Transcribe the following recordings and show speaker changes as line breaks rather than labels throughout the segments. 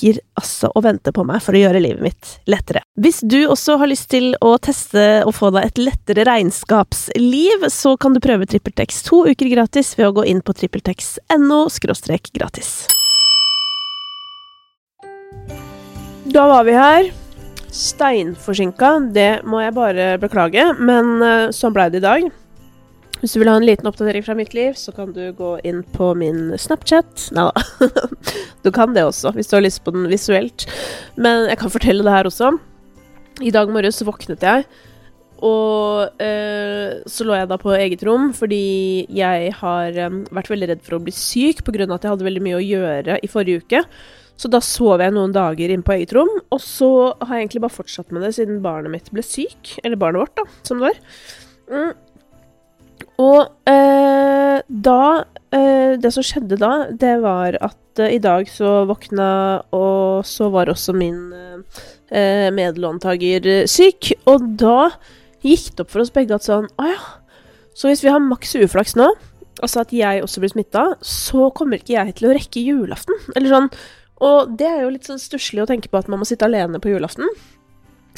ligger altså og venter på meg for å gjøre livet mitt lettere. Hvis du også har lyst til å teste og få deg et lettere regnskapsliv, så kan du prøve TrippelTex to uker gratis ved å gå inn på trippeltex.no gratis. Da var vi her. Steinforsinka, det må jeg bare beklage, men eh, sånn blei det i dag. Hvis du vil ha en liten oppdatering fra mitt liv, så kan du gå inn på min Snapchat. Nei da. Du kan det også, hvis du har lyst på den visuelt. Men jeg kan fortelle det her også. I dag morges våknet jeg, og eh, så lå jeg da på eget rom fordi jeg har um, vært veldig redd for å bli syk pga. at jeg hadde veldig mye å gjøre i forrige uke. Så da sov jeg noen dager inne på eget rom, og så har jeg egentlig bare fortsatt med det siden barnet mitt ble syk. Eller barnet vårt, da, som det var. Mm. Og eh, da eh, Det som skjedde da, det var at eh, i dag så våkna, og så var også min eh, medlåntaker syk. Og da gikk det opp for oss begge at sånn Å ja. Så hvis vi har maks uflaks nå, altså at jeg også blir smitta, så kommer ikke jeg til å rekke julaften. Eller sånn. Og det er jo litt sånn stusslig å tenke på at man må sitte alene på julaften.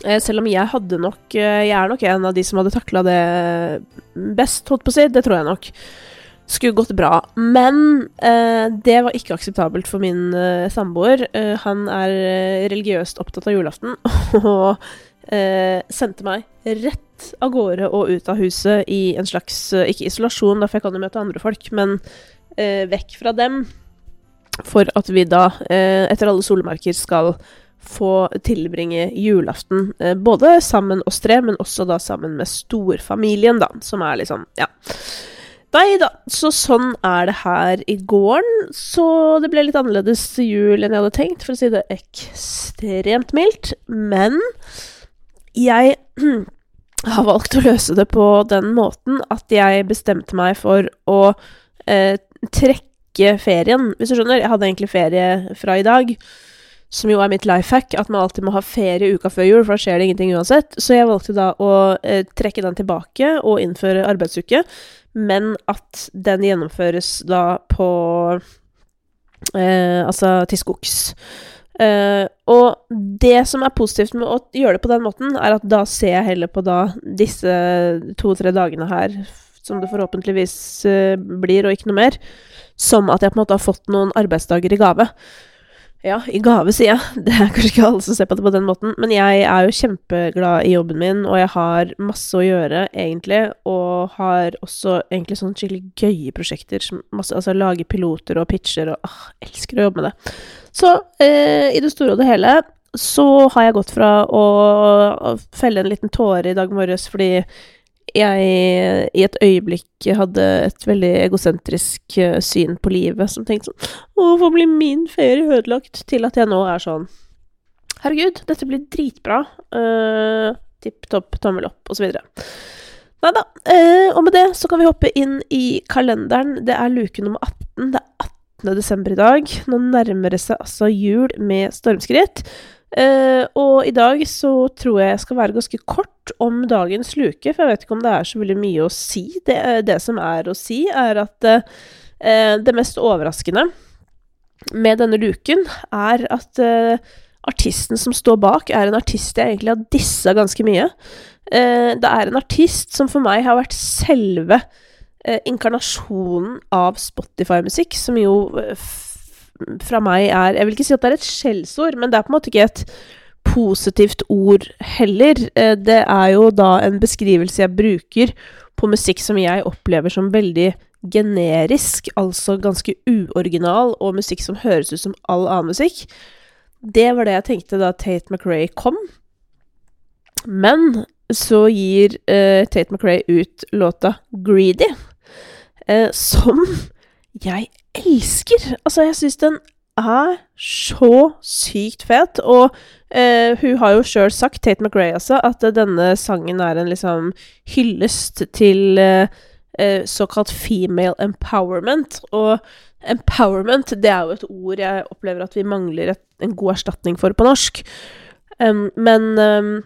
Eh, selv om jeg hadde nok eh, Jeg er nok en av de som hadde takla det best, holdt på å si. Det tror jeg nok. Skulle gått bra. Men eh, det var ikke akseptabelt for min eh, samboer. Eh, han er eh, religiøst opptatt av julaften og sendte meg rett av gårde og ut av huset i en slags Ikke isolasjon, da, for jeg kan jo møte andre folk, men vekk fra dem. For at vi da, etter alle solemerker, skal få tilbringe julaften eh, både sammen oss tre, men også da sammen med storfamilien, da, som er liksom Ja. Nei da, så sånn er det her i gården. Så det ble litt annerledes jul enn jeg hadde tenkt, for å si det ekstremt mildt. Men jeg har valgt å løse det på den måten at jeg bestemte meg for å eh, trekke ferien, hvis du skjønner. Jeg hadde egentlig ferie fra i dag som jo er mitt life hack, at man alltid må ha ferie uka før jul, for da skjer det ingenting uansett. Så jeg valgte da å eh, trekke den tilbake og innføre arbeidsuke, men at den gjennomføres da på eh, Altså til skogs. Eh, og det som er positivt med å gjøre det på den måten, er at da ser jeg heller på da disse to-tre dagene her, som det forhåpentligvis eh, blir, og ikke noe mer, som at jeg på en måte har fått noen arbeidsdager i gave. Ja, i gave, sier jeg. Det er kanskje ikke alle som ser på det på den måten. Men jeg er jo kjempeglad i jobben min, og jeg har masse å gjøre, egentlig. Og har også egentlig sånne skikkelig gøye prosjekter. Masse, altså lage piloter og pitcher og åh, elsker å jobbe med det. Så eh, i det store og det hele så har jeg gått fra å felle en liten tåre i dag morges fordi jeg i et øyeblikk hadde et veldig egosentrisk eh, syn på livet, som tenkte sånn hvorfor blir min ferie ødelagt? Til at jeg nå er sånn Herregud, dette blir dritbra. Uh, Tipp topp, tommel opp, videre. Nei da. Uh, og med det så kan vi hoppe inn i kalenderen. Det er luke nummer 18. Det er 18. desember i dag. Nå nærmer det seg altså jul med stormskritt. Uh, og i dag så tror jeg jeg skal være ganske kort om dagens luke, for jeg vet ikke om det er så veldig mye å si. Det, det som er å si, er at uh, det mest overraskende med denne luken er at uh, artisten som står bak, er en artist jeg egentlig har dissa ganske mye. Det er en artist som for meg har vært selve inkarnasjonen av Spotify-musikk, som jo fra meg er Jeg vil ikke si at det er et skjellsord, men det er på en måte ikke et positivt ord heller. Eh, det er jo da en beskrivelse jeg bruker på musikk som jeg opplever som veldig generisk, altså ganske uoriginal, og musikk som høres ut som all annen musikk. Det var det jeg tenkte da Tate McRae kom. Men så gir uh, Tate McRae ut låta 'Greedy', uh, som jeg elsker. Altså, jeg syns den er så sykt fet, og eh, hun har jo sjøl sagt, Tate McRae altså, at denne sangen er en liksom hyllest til såkalt female empowerment. Og empowerment, det er jo et ord jeg opplever at vi mangler et, en god erstatning for på norsk. Um, men um,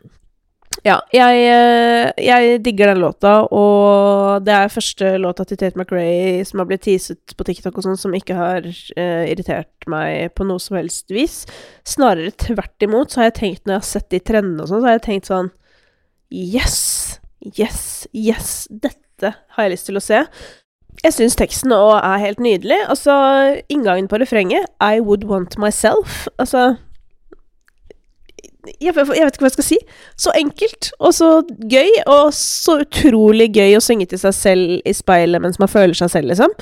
ja, jeg, eh, jeg, digger den låta, og det er første låta til Tate McRae som har blitt teaset på TikTok og sånn, som ikke har uh, irritert meg på noe som helst vis. Snarere tvert imot, så har jeg tenkt, når jeg har sett de trendene og sånn, så har jeg tenkt sånn Yes! Yes! Yes! Dette har jeg lyst til å se. Jeg syns teksten òg er helt nydelig. Altså, inngangen på refrenget I would want myself. Altså jeg, jeg, vet ikke hva jeg skal si. Så enkelt, og så gøy, og så utrolig gøy å synge til seg selv i speilet mens man føler seg selv, liksom.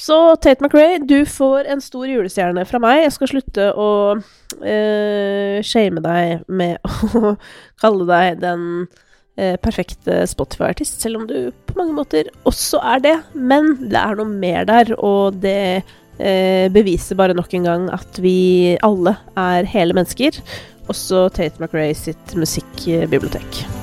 Så Tate McRae, du får en stor julestjerne fra meg. Jeg skal slutte å uh, shame deg med å kalle deg den uh, perfekte Spotify-artist, selv om du på mange måter også er det. Men det er noe mer der, og det uh, beviser bare nok en gang at vi alle er hele mennesker også Tate McRae sitt musikkbibliotek.